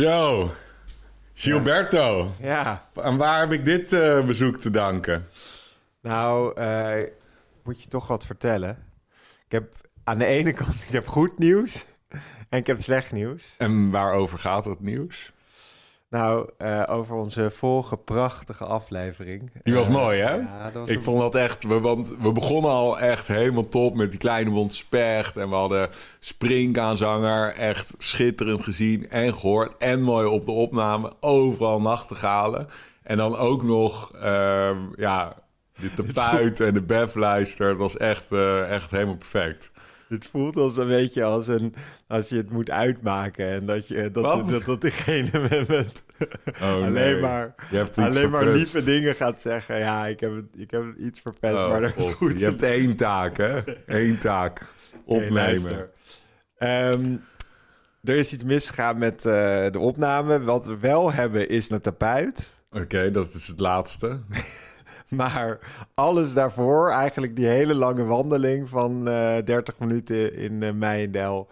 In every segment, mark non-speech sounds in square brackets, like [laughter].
Zo, Gilberto. Ja, Aan waar heb ik dit eh, bezoek te danken? nou eh, moet je toch wat vertellen. Ik heb aan de ene kant ik heb goed nieuws en ik heb slecht nieuws. En waarover gaat het nieuws? Nou, eh, over onze vorige prachtige aflevering. Die was Eh, mooi, hè? Ja, dat was Ik een- vond dat echt, we, want we begonnen al echt helemaal top met die kleine mond specht. En we hadden springkaanzanger, echt schitterend gezien en gehoord. En mooi op de opname, overal nachtegalen. En dan ook nog, ehm, ja, de [laughs] tapuit en de befluister. Dat was echt, eh, echt helemaal perfect. Het voelt als een beetje als, een, als je het moet uitmaken. En dat, je, dat, dat, dat diegene [laughs] met, met Oh, alleen nee. maar, Je hebt iets alleen maar lieve dingen gaat zeggen. Ja, ik heb, ik heb iets verpest, Oh, maar dat is goed. Je hebt één taak, hè? Eén taak. [laughs] Opnemen. Ehm, er is iets misgegaan met eh, de opname. Wat we wel hebben is een tapuit. Oké, dat is het laatste. [laughs] [laughs] Maar alles daarvoor, eigenlijk die hele lange wandeling van eh 30 minuten in uh, Meijendel,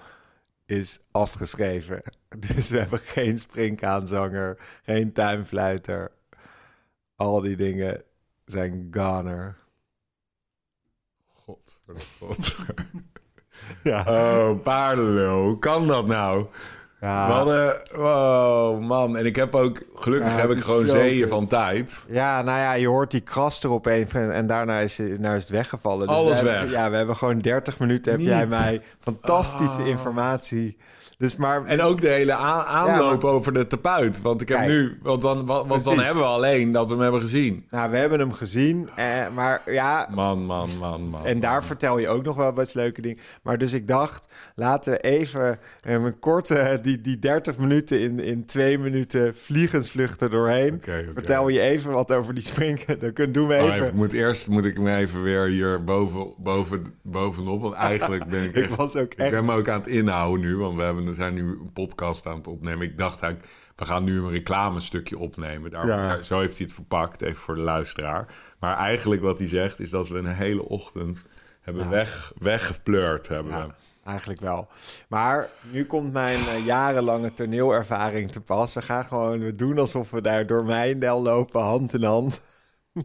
is afgeschreven. [laughs] Dus we hebben geen springkaanzanger, geen tuinfluiter. Al die dingen zijn goner. God, God. [laughs] Ja, Oh, paardenlul. Hoe kan dat nou? We ja, hadden... Wow, man. En ik heb ook... Gelukkig Ja, heb ik gewoon zeeën van tijd. ja, nou ja, je hoort die kras erop een en, daarna is, het- nou is het weggevallen. Dus Alles we hebben- weg. Ja, we hebben gewoon 30 minuten, heb Niet. jij mij fantastische Oh. informatie. Dus maar... En ook de hele aanloop over de tapuit. Want ik heb Kijk. nu... Want, dan, want, dan hebben we alleen dat we hem hebben gezien. Nou, we hebben hem gezien, eh, maar ja, Man, man, man, man. En daar vertel je ook nog wel wat leuke dingen. Maar dus ik dacht, laten we even eh, een korte, die, die 30 minuten in, in twee minuten vliegensvluchten doorheen. Vertel je even wat over die springen. [laughs] Dan kunnen doen we Oh, even. ik moet eerst moet ik me even weer hier boven, boven, bovenop. Want eigenlijk ben ik [laughs] Ik echt... was ook Ik echt... ben me ook aan het inhouden nu, want we hebben, we zijn nu een podcast aan het opnemen. Ik dacht eigenlijk, we gaan nu een reclamestukje opnemen. Daar, Ja. zo heeft hij het verpakt, even voor de luisteraar. Maar eigenlijk wat hij zegt, is dat we een hele ochtend hebben weg, weggepleurd. Hebben Ja. Eigenlijk wel. Maar nu komt mijn eh, jarenlange toneelervaring te pas. We gaan gewoon we doen alsof we daar door Mijndel lopen, hand in hand.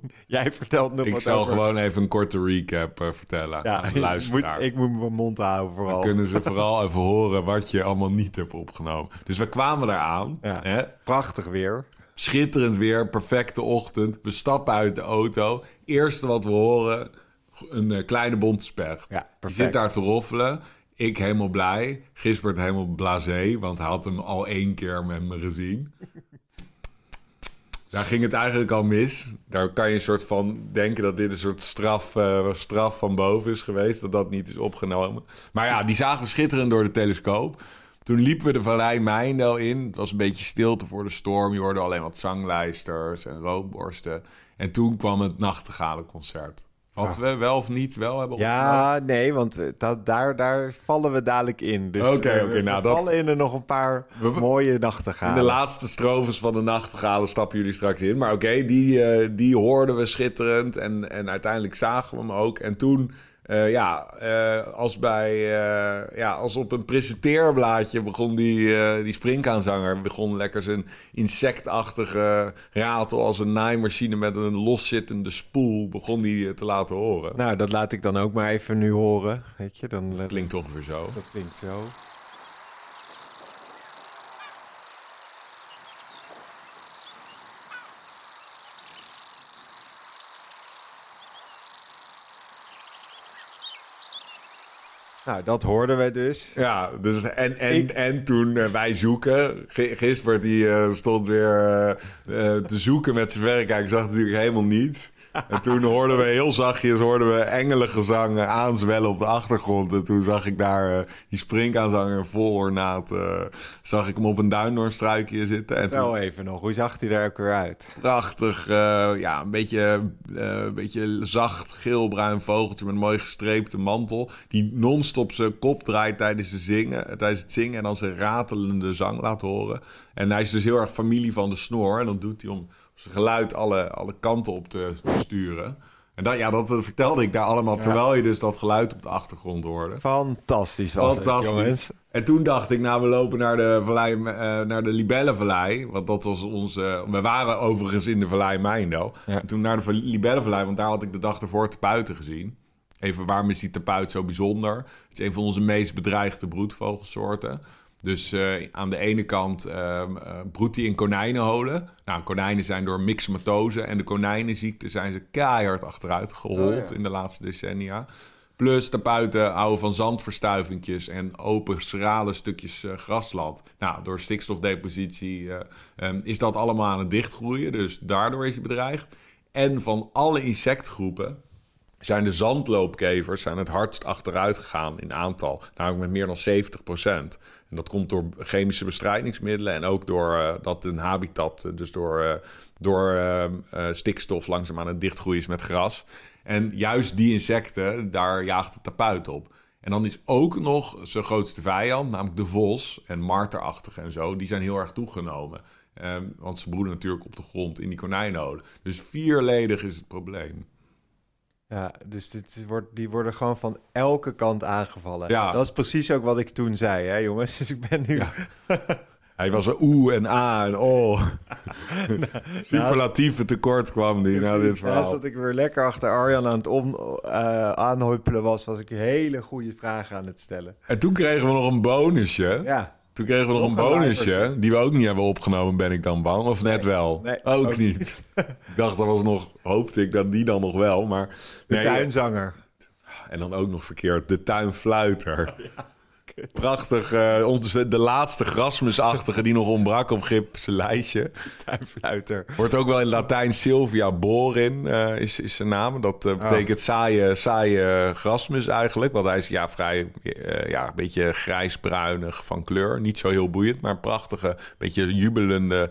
[laughs] Jij vertelt nog Ik wat zal over... gewoon even een korte recap eh, vertellen ja, aan de [laughs] ik moet, luisteraar. ik moet mijn mond houden Dan vooral. kunnen ze [laughs] vooral even horen wat je allemaal niet hebt opgenomen. Dus we kwamen eraan. Ja. Hè? Prachtig weer. Schitterend weer, perfecte ochtend. We stappen uit de auto. Eerste wat we horen, een eh, kleine bonte specht. Ja, perfect. zit daar te roffelen. Ik helemaal blij. Gisbert helemaal blasé, want hij had hem al één keer met me gezien. Daar ging het eigenlijk al mis. Daar kan je een soort van denken dat dit een soort straf, eh, straf van boven is geweest. Dat dat niet is opgenomen. Maar ja, die zagen we schitterend door de telescoop. Toen liepen we de Vallei Mijndel in. Het was een beetje stilte voor de storm. Je hoorde alleen wat zanglijsters en rookborsten. En toen kwam het Nachtegalenconcert. Wat we wel of niet wel hebben. Ja, nee, want we- dat, daar, daar vallen we dadelijk in. Dus Oké, we- oké, we nou, dat- vallen in er nog een paar We- mooie nachten gaan. In de laatste strofes van de nachtegalen stappen jullie straks in. Maar oké, die, eh, die hoorden we schitterend. En, en uiteindelijk zagen we hem ook. En toen, eh, ja, eh, als, bij, eh, ja, als op een presenteerblaadje begon die, die springkaanzanger... begon lekker zijn insectachtige ratel als een naaimachine... met een loszittende spoel, begon die te laten horen. Nou, dat laat ik dan ook maar even nu horen. Weet je, dan Dat klinkt toch weer zo. dat klinkt zo. Nou, dat hoorden we dus. Ja, dus en, en, Ik- en toen eh, wij zoeken, Gisbert die eh, stond weer eh, te zoeken met zijn verrekijker, zag natuurlijk helemaal niets. En toen hoorden we heel zachtjes hoorden we engelengezang aanzwellen op de achtergrond. En toen zag ik daar eh, die springkaanzanger vol ornaat, eh, zag ik hem op een duindoornstruikje zitten. En toen Vertel even nog, hoe zag hij er ook weer uit? prachtig, eh, ja, een beetje, een beetje zacht geelbruin vogeltje met een mooi gestreepte mantel. Die non-stop zijn kop draait tijdens, de zingen, tijdens het zingen en dan zijn ratelende zang laat horen. En hij is dus heel erg familie van de snor. En dat doet hij om zijn geluid alle, alle kanten op te, te sturen. En dat, ja, dat vertelde ik daar allemaal, terwijl je dus dat geluid op de achtergrond hoorde. Fantastisch was Fantastisch. het, jongens. En toen dacht ik, nou, we lopen naar de, vallei, eh, naar de Libellenvallei. Want dat was onze... We waren overigens in de Vallei Mijndel. Ja. En toen naar de Libellenvallei, want daar had ik de dag ervoor tapuiten gezien. Even, waarom is die tapuit zo bijzonder? Het is een van onze meest bedreigde broedvogelsoorten. Dus eh, aan de ene kant eh, broedt hij in konijnenholen. Nou, konijnen zijn door myxomatose en de konijnenziekte zijn ze keihard achteruit gerold Oh, ja. in de laatste decennia. Plus tapuiten houden van zandverstuivingjes en open, schrale stukjes eh, grasland. Nou, door stikstofdepositie eh, ehm, is dat allemaal aan het dichtgroeien. Dus daardoor is je bedreigd. En van alle insectgroepen zijn de zandloopkevers zijn het hardst achteruit gegaan in aantal. Namelijk met meer dan 70% En dat komt door chemische bestrijdingsmiddelen en ook door eh, dat een habitat, eh, dus door, eh, door stikstof langzaam aan het dichtgroeien is met gras. En juist die insecten, daar jaagt het tapuit op. En dan is ook nog zijn grootste vijand, namelijk de vos en marterachtige en zo, die zijn heel erg toegenomen. Ehm, want ze broeden natuurlijk op de grond in die konijnenholen. Dus vierledig is het probleem. Ja, dus dit wordt, die worden gewoon van elke kant aangevallen. Ja. Dat is precies ook wat ik toen zei, hè, jongens. [laughs] Dus ik ben nu... Hij was een oeh en a en oh. [laughs] [laughs] Superlatieve tekort kwam die naar dit Naast verhaal. dat ik weer lekker achter Arjan aan het om, eh, aanhuppelen was, was ik hele goede vragen aan het stellen. En toen kregen we nog een bonusje. Ja, Toen kregen we nog, Nog een bonusje, die we ook niet hebben opgenomen, ben ik dan bang. Of net wel? nee, ook, ook niet. [laughs] ik dacht, dat was nog, hoopte ik dat die dan nog wel, maar... de nee, tuinzanger. En dan ook nog verkeerd, de tuinfluiter. [laughs] [laughs] Prachtig, eh, onze, de laatste grasmusachtige die nog ontbrak op Gips lijstje. [laughs] Tuinfluiter. Wordt ook wel in Latijn Sylvia borin, eh, is, is zijn naam. Dat eh, betekent saaie, saaie grasmus eigenlijk. Want hij is ja, vrij, ja, een beetje grijsbruinig van kleur. Niet zo heel boeiend, maar een prachtige, beetje jubelende,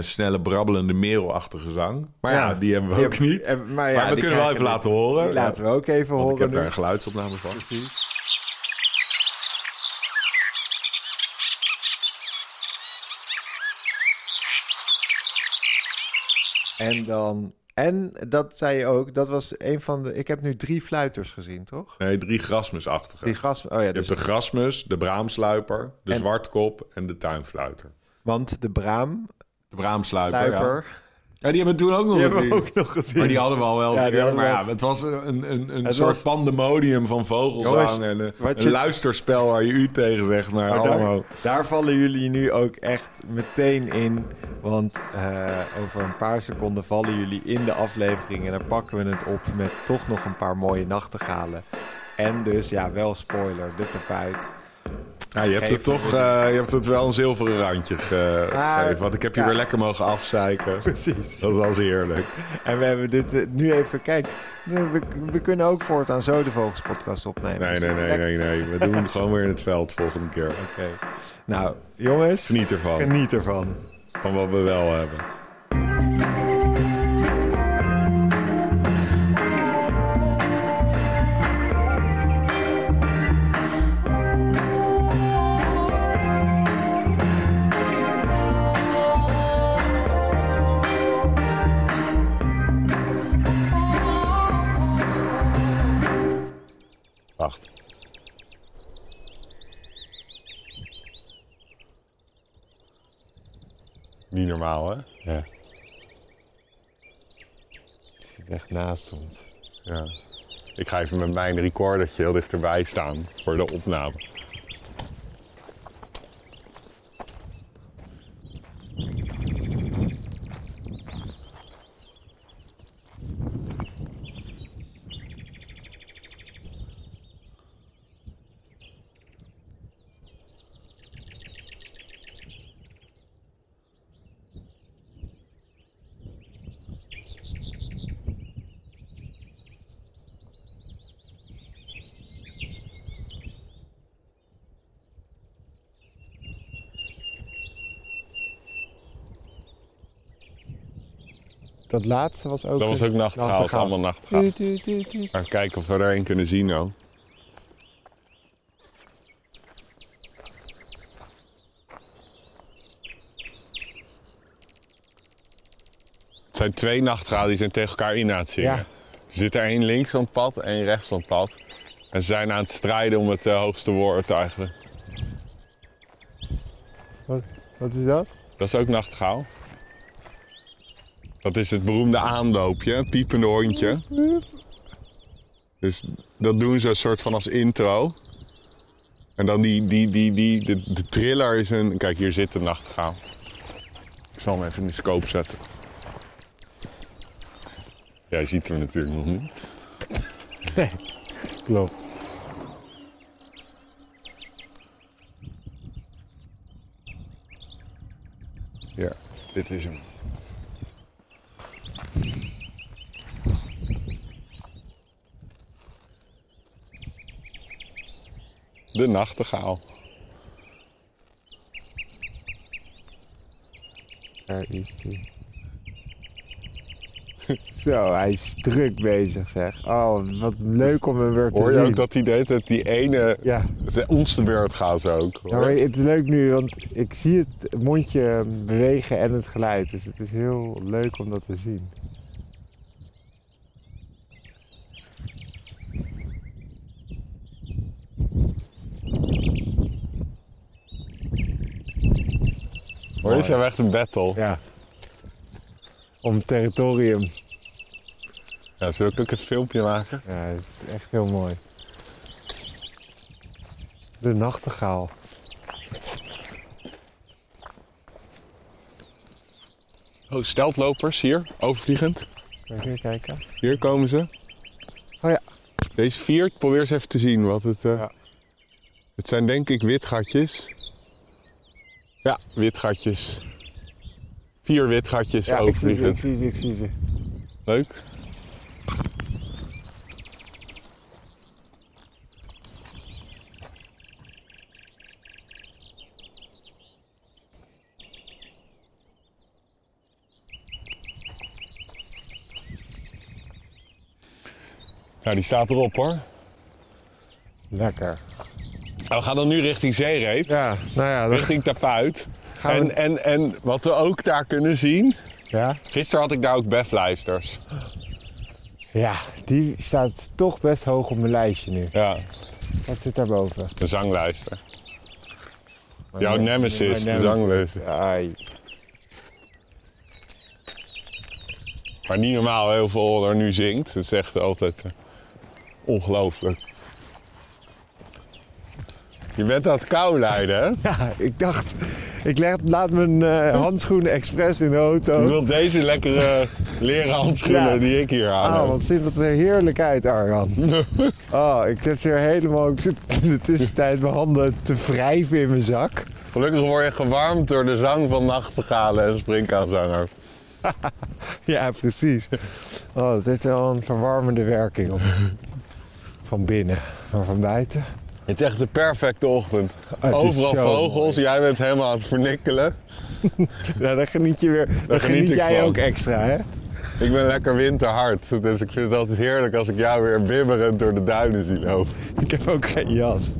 snelle, brabbelende, merelachtige zang. Maar ja, Ja. die hebben we ook niet. maar maar ja, we die kunnen wel even we- laten horen. Die laten we ook even Want ik horen. heb daar een geluidsopname van. Precies. En dan... En dat zei je ook, dat was een van de... Ik heb nu drie fluiters gezien, toch? Nee, drie grasmusachtige. Die gas... Oh ja, Je dus... hebt de grasmus, de braamsluiper, de En- zwartkop en de tuinfluiter. Want de braam, De braamsluiper, ja. Ja, die hebben we toen ook nog die hebben we gezien. ook nog gezien. Maar die hadden we al wel Ja, die Maar ja, het was een, een, een Het soort was- pandemonium van vogelzang Jongens, en een, wat een je- luisterspel waar je u tegen zegt. Maar, Maar allemaal... daar, daar vallen jullie nu ook echt meteen in. Want eh, over een paar seconden vallen jullie in de aflevering. En dan pakken we het op met toch nog een paar mooie nachtegalen. En dus, ja, wel spoiler, de tapuit. Je, hebt het toch, eh, je hebt het wel een zilveren randje ge- Maar, gegeven. Want ik heb je ja. weer lekker mogen afzeiken. [laughs] Precies. Dat was heerlijk. En we hebben dit eh, nu even, kijk, we, we kunnen ook voortaan zo de Vogels podcast opnemen. Nee, Dus nee, nee, nee. We doen het gewoon weer in het veld volgende keer. [laughs] Oké. Nou, jongens, Geniet ervan. geniet ervan. Van wat we wel hebben. Normaal, hè? Ja. Het zit echt naast ons. ja. Ik ga even met mijn recordertje heel dichterbij staan voor de opname. Dat laatste was ook... Dat was ook is allemaal tuut. Maar kijken of we er een kunnen zien nou. Het zijn twee nachtegalen die zijn tegen elkaar in aan het zingen. Ja. Er zit er één links van het pad, één rechts van het pad. En ze zijn aan het strijden om het eh, hoogste woord eigenlijk. Wat is dat? Dat is ook nachtegaal. Dat is het beroemde aanloopje, piepende hondje. Dus dat doen ze een soort van als intro. En dan die, die, die, die de, de triller is een... Kijk, hier zit de nachtegaal. Ik zal hem even in de scope zetten. Jij ziet hem natuurlijk nog niet. [laughs] Klopt. Ja, dit is hem. De nachtegaal. Daar is hij. [laughs] Zo, hij is druk bezig zeg. Oh, wat leuk om hem weer te Hoor je zien. ook dat hij deed het die ene... Ja. Ze- Ons de beurt gaat ook. hoor. Maar het is leuk nu, want ik zie het mondje bewegen en het geluid. Dus het is heel leuk om dat te zien. Je, ze hebben echt een battle. Ja. Om territorium. Ja, zullen we ook een filmpje maken? Ja, het is echt heel mooi. De nachtegaal. Oh, steltlopers hier, overvliegend. Even kijken. Hier komen ze. Oh ja. Deze vier, probeer eens even te zien wat het... eh, Ja. Het zijn denk ik witgatjes. Ja, witgatjes. Vier witgatjes Ja, overvliegend. ik zie ze, ik zie ze. Leuk. Nou, die staat erop hoor. Lekker. We gaan dan nu richting Zeereep, Ja, nou ja, dan richting Tapuit. gaan we... En, en, en wat we ook daar kunnen zien. Ja? Gisteren had ik daar ook befluisters. ja, die staat toch best hoog op mijn lijstje nu. Ja, Wat zit daarboven? de zanglijster. Jouw Mijn- nemesis, de. Ai. Maar niet normaal heel veel er nu zingt. Het is echt altijd eh, ongelooflijk. Je bent aan het kou leiden, hè? [laughs] Ja, ik dacht, ik leg, laat mijn eh, handschoenen expres in de Je auto. wilt deze lekkere leren handschoenen Ja. die ik hier aan Ah, heb. wat ziet het er heerlijk uit, Arjan. [laughs] Oh, ik zit hier helemaal... Ik zit in de tussentijd mijn handen te wrijven in mijn zak. Gelukkig word je gewarmd door de zang van nachtegalen en springkaanzangers. [laughs] Ja, precies. Oh, dat heeft wel een verwarmende werking op. Van binnen, maar van buiten. Het is echt de perfecte ochtend. Ah, Overal vogels, mooi. jij bent helemaal aan het vernikkelen. [laughs] Nou, dan geniet je weer. Dan geniet jij van. ook extra, hè? Ik ben lekker winterhard, dus ik vind het altijd heerlijk als ik jou weer bibberend door de duinen zie lopen. [laughs] Ik heb ook geen jas.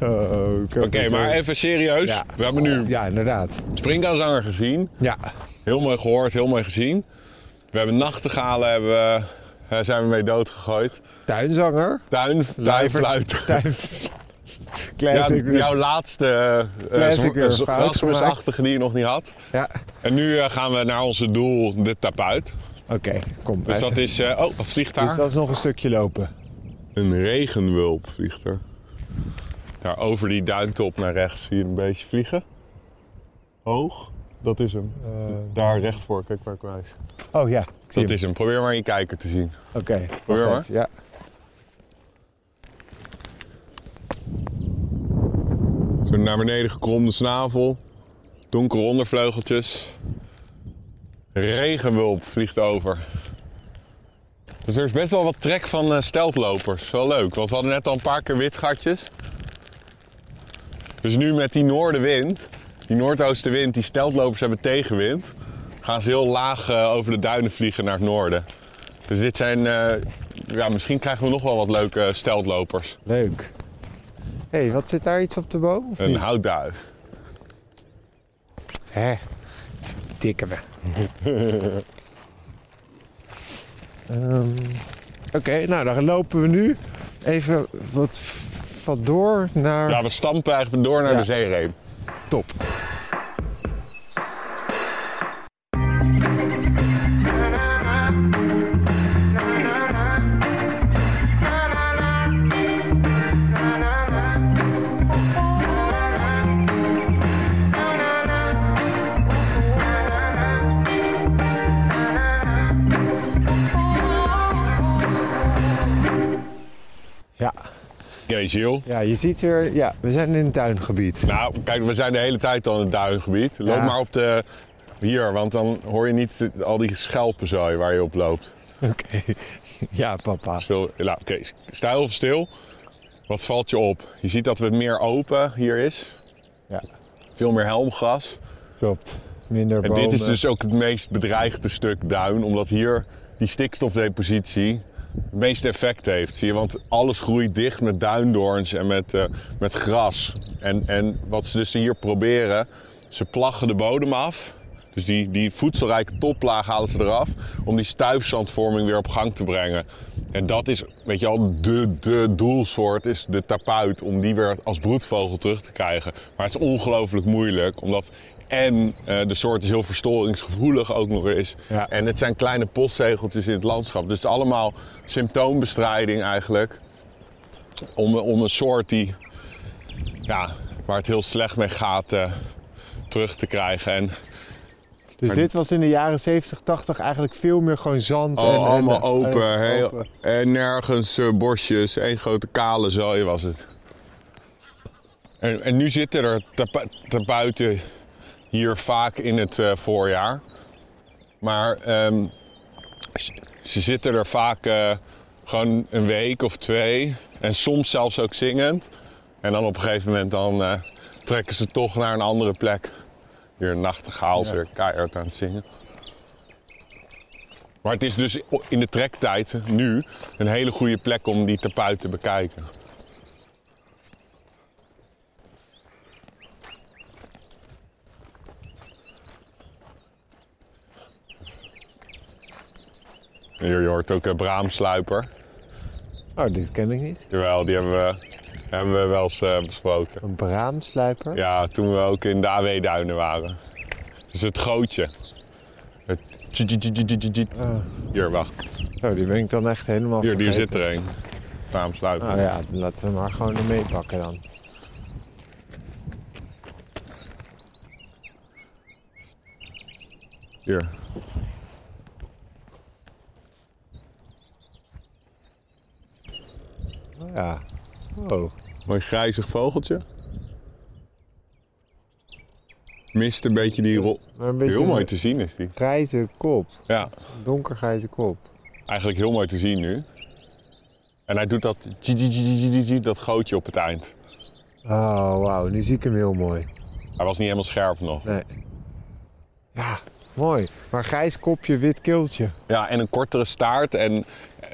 Oh, Oké, dus maar even serieus. Ja. We hebben nu Ja, inderdaad. gezien. Ja. Heel mooi gehoord, heel mooi gezien. We hebben nachtegalen, hebben, we, eh, zijn we mee doodgegooid. Tuinzanger. Tuin, tuinfluiter. Tuin... Ja, Classic. jouw laatste uh, Classic weer fout Rasmus-achtige die je nog niet had. Ja. En nu eh, gaan we naar onze doel, de tapuit. Oké, kom. Dus dat is... eh, oh, wat vliegt Dus daar? dat is nog een stukje lopen. Een regenwulp vliegt er. Daar over die duintop naar rechts zie je een beetje vliegen. Hoog. Dat is hem. Daar recht voor, kijk waar ik wijs. Oh ja, ik zie Dat hem. is hem. Probeer maar in je kijker te zien. Oké, Probeer maar. even. Ja. Zo'n naar beneden gekromde snavel. Donkere ondervleugeltjes. Regenwulp vliegt over. Dus er is best wel wat trek van eh, steltlopers. Wel leuk, want we hadden net al een paar keer witgatjes. Dus nu met die noordenwind, die noordoostenwind, die steltlopers hebben tegenwind, gaan ze heel laag eh, over de duinen vliegen naar het noorden. Dus dit zijn, eh, ja, misschien krijgen we nog wel wat leuke steltlopers. Leuk. Hé, hey, wat zit daar iets op de boom? of Een houtduif. Hè? Tikken we. [laughs] Ehm, Oké, nou dan lopen we nu even wat, wat door naar... Ja, we stampen eigenlijk door naar Ja. de zeereep. Top. Ja, je ziet weer, ja, we zijn in het tuingebied. Nou, kijk, we zijn de hele tijd al in het duingebied. Loop Ja. maar op de... Hier, want dan hoor je niet al die schelpenzooi waar je op loopt. [laughs] Oké, ja papa. Nou, sta heel even stil. Wat valt je op? Je ziet dat het meer open hier is. Ja, Veel meer helmgras. klopt. Minder En bomen. dit is dus ook het meest bedreigde stuk duin, omdat hier die stikstofdepositie het meeste effect heeft. Zie je, want alles groeit dicht met duindoorns en met, eh, met gras. En, en wat ze dus hier proberen, ze plaggen de bodem af. Dus die, die voedselrijke toplaag halen ze eraf om die stuifzandvorming weer op gang te brengen. En dat is, weet je al, de, de doelsoort is de tapuit om die weer als broedvogel terug te krijgen. Maar het is ongelooflijk moeilijk, omdat en eh, de soort is heel verstoringsgevoelig ook nog eens. Ja. En het zijn kleine postzegeltjes in het landschap. Dus het allemaal symptoombestrijding eigenlijk. Om, om een soort die, ja, waar het heel slecht mee gaat eh, terug te krijgen. En Dus Maar- dit was in de jaren 70, 80 eigenlijk veel meer gewoon zand. Oh, en, allemaal en- open, en- heel- open. En nergens eh, bosjes, één grote kale zooi was het. En, en nu zitten er tapa- tapuiten hier vaak in het eh, voorjaar. Maar ehm, ze- zitten er vaak eh, gewoon een week of twee. En soms zelfs ook zingend. En dan op een gegeven moment dan, eh, trekken ze toch naar een andere plek. Hier een nachtegaal Ja. weer keihard aan het zingen. Maar het is dus in de trektijd nu een hele goede plek om die tapuit te bekijken. Hier, je hoort ook een braamsluiper. Oh, dit ken ik niet. Jawel, die hebben we, hebben we wel eens eh, besproken. Een braamsluiper. Ja, toen we ook in de AW-duinen waren. Dus het gootje. Het. Oh. Hier, wacht. Oh, die ben ik dan echt helemaal Hier, hier vergeten. zit er een. Braamsluiper. Nou ja, dan laten we maar gewoon er meepakken dan. Hier. Ja. Oh. Mooi grijzig vogeltje. Mist een beetje die rol. Heel mooi te zien is die. grijze kop. Ja, Donkergrijze kop. eigenlijk heel mooi te zien nu. En hij doet dat, dat gootje op het eind. Oh, wauw. Nu zie ik hem heel mooi. Hij was niet helemaal scherp nog. Nee. Ja, mooi. Maar grijs kopje, wit keeltje. Ja, en een kortere staart en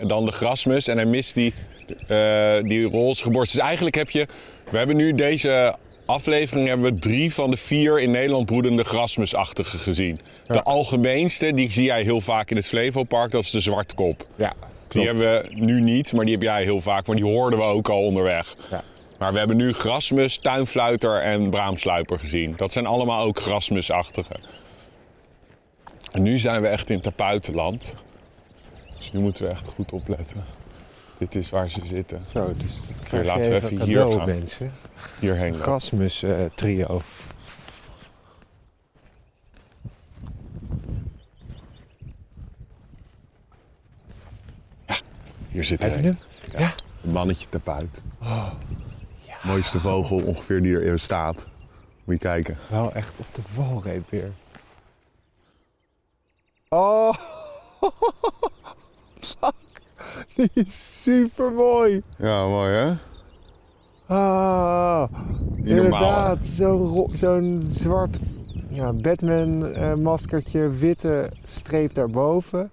dan de grasmus. En hij mist die, die roze geborst. Dus eigenlijk heb je... We hebben nu deze aflevering hebben we drie van de vier in Nederland broedende grasmusachtige gezien. De algemeenste, die zie jij heel vaak in het Flevopark, dat is de zwartkop. Ja, Die hebben we nu niet, maar die heb jij heel vaak. Maar die hoorden we ook al onderweg. Ja. Maar we hebben nu grasmus, tuinfluiter en braamsluiper gezien. Dat zijn allemaal ook grasmusachtige. En nu zijn we echt in tapuitenland. Dus nu moeten we echt goed opletten. Dit is waar ze zitten. Zo, dus je laten we even even hier gaan. mensen. Hierheen. Gasmus eh, trio. Hier zit hij. Ja. Een mannetje tapuit. Mooiste vogel ongeveer die er staat. Moet je kijken. Wel echt op de valreep weer. Oh. [laughs] [laughs] Die is super mooi. Ja, mooi hè? Ah, Niet inderdaad. Zo'n zwart ja, Batman-maskertje, witte streep daarboven.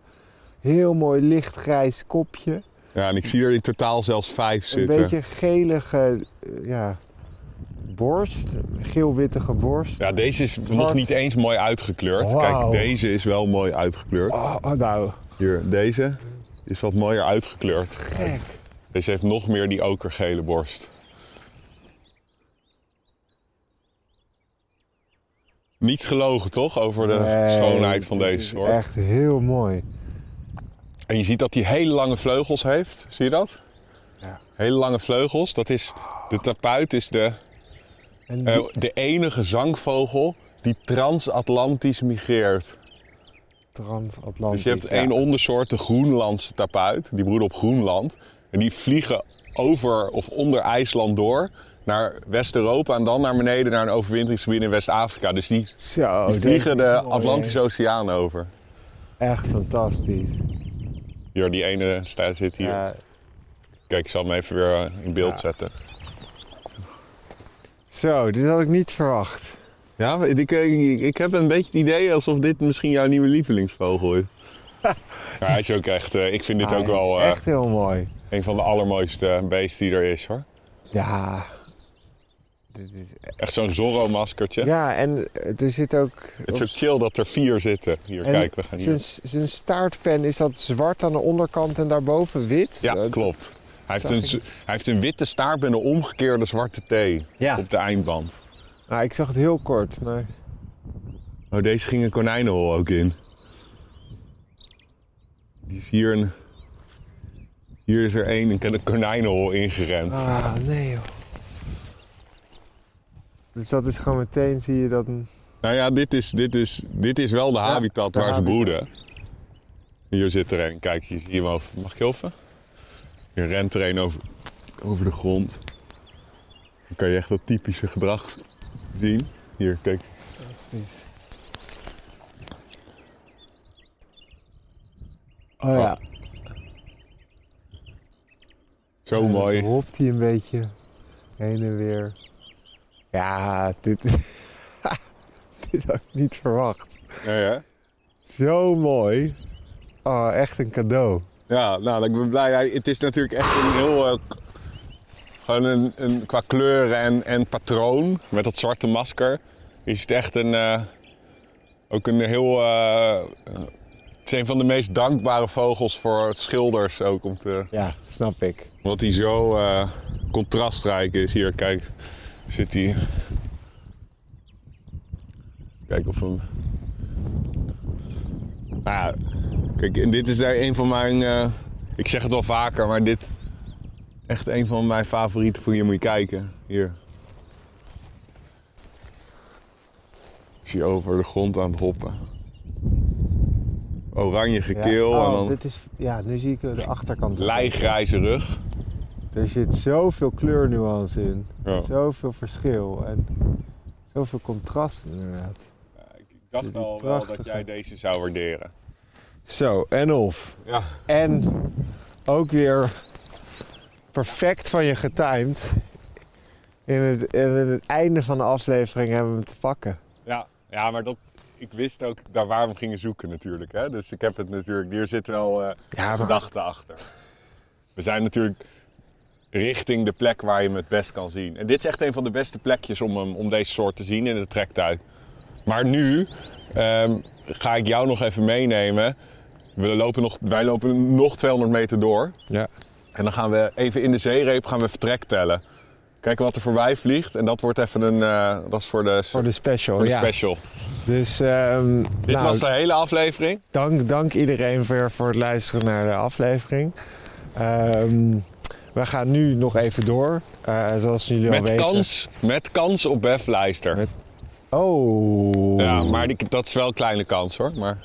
Heel mooi lichtgrijs kopje. Ja, en ik zie er in totaal zelfs vijf Een zitten. beetje gelige eh, ja, borst, geel-wittige borst. Ja, deze is nog niet eens mooi uitgekleurd. Kijk, deze is wel mooi uitgekleurd. Oh, oh, nou, Hier, deze. Is wat mooier uitgekleurd. Gek. Deze heeft nog meer die okergele borst. Niets gelogen toch over de Nee, schoonheid van deze soort. Echt heel mooi. En je ziet dat hij hele lange vleugels heeft. Zie je dat? Ja. Hele lange vleugels. Dat is, de tapuit is de, En eh, de enige zangvogel die transatlantisch migreert. Transatlantisch. Dus je hebt ja. één ondersoort, de Groenlandse tapuit. Die broeden op Groenland. En die vliegen over of onder IJsland door naar West-Europa en dan naar beneden naar een overwinteringsgebied in West-Afrika. Dus die, Zo, die deze vliegen de mooi, Atlantische? Oceaan over. Echt fantastisch. Hier, die ene sta- zit hier. Ja, Kijk, ik zal hem even weer eh, in beeld Ja. zetten. zo, dit had ik niet verwacht. Ja, ik, ik, ik heb een beetje het idee alsof dit misschien jouw nieuwe lievelingsvogel is. [laughs] ja, hij is ook echt, eh, ik vind dit ook wel eh, echt heel mooi. een van de allermooiste beesten die er is hoor. Ja. Dit is... Echt zo'n Zorro-maskertje. Ja, en er zit ook... Het is ook chill dat er vier zitten. Hier, en kijk, we gaan zijn, hier. zijn staartpen, is dat zwart aan de onderkant en daarboven wit? Ja, klopt. Hij heeft, een, hij heeft een witte staart met een omgekeerde zwarte T Ja. op de eindband. Nou, ik zag het heel kort, maar... Oh, deze ging een konijnenhol ook in. Die is hier een... Hier is er één, een konijnenhol ingerend. Ah, nee joh. Dus dat is gewoon meteen, zie je dat... een- Nou ja, dit is, dit is, dit is wel de habitat waar ze broeden. Hier zit er een. Kijk, hier over. Mag ik helpen? Hier rent er een over, over de grond. Dan kan je echt dat typische gedrag Hier, kijk. Fantastisch. Oh ja. Zo mooi. Hopt hij een beetje heen en weer. Ja, dit... [laughs] dit had ik niet verwacht. Ja, ja. Zo mooi. Oh, echt een cadeau. ja, nou, ik ben blij. Het is natuurlijk echt een heel... gewoon een, een, qua kleuren en, en patroon. Met dat zwarte masker. Is het echt een... eh, ook een heel... eh, het is een van de meest dankbare vogels voor schilders ook om te... Ja, snap ik. Omdat hij zo eh, contrastrijk is. Hier, kijk, zit hij. Kijk of hem. Nou kijk, en dit is daar een van mijn. ik zeg het wel vaker, maar dit. Echt een van mijn favorieten voor hier moet je kijken. Hier. Ik zie over de grond aan het hoppen. Oranje gekeel ja, oh, en dan dit is, ja, nu zie ik de achterkant. lijgrijze rug. Er zit zoveel kleurnuance in. Ja. Zoveel verschil. En zoveel contrast inderdaad. Ik dacht al wel dat jij deze zou waarderen. Zo, en of. Ja. En ook weer perfect van je getimed. In het, in het einde van de aflevering hebben we hem te pakken. Ja, ja maar dat, ik wist ook daar waar we gingen zoeken natuurlijk. Hè? Dus ik heb het natuurlijk, hier zit wel eh Ja, maar- gedachte achter. We zijn natuurlijk richting de plek waar je hem het best kan zien. En dit is echt een van de beste plekjes om, hem, om deze soort te zien in de trektuin. Maar nu ehm, ga ik jou nog even meenemen. We lopen nog, wij lopen nog 200 meter door. Ja. En dan gaan we even in de zeereep gaan we vertrek tellen. Kijken wat er voorbij vliegt. En dat wordt even een. eh, dat is voor de, Voor de special, voor de ja. special. Dus ehm, Dit nou, was de hele aflevering. dank, dank iedereen weer voor het luisteren naar de aflevering. Ehm, we gaan nu nog even door. Eh, zoals jullie al Met weten. kans, met kans op Bef Lijster. Met- Oh. Ja, maar die, dat is wel een kleine kans hoor. Maar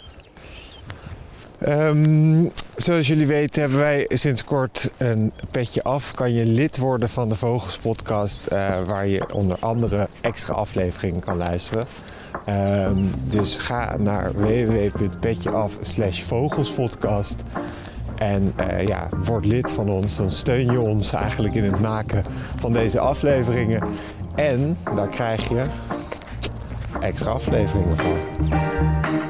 Ehm, zoals jullie weten hebben wij sinds kort een petje af. Kan je lid worden van de Vogels podcast, eh, waar je onder andere extra afleveringen kan luisteren. Ehm, dus ga naar www.petjeaf slash vogelspodcast en eh, ja, word lid van ons. Dan steun je ons eigenlijk in het maken van deze afleveringen. En daar krijg je extra afleveringen voor.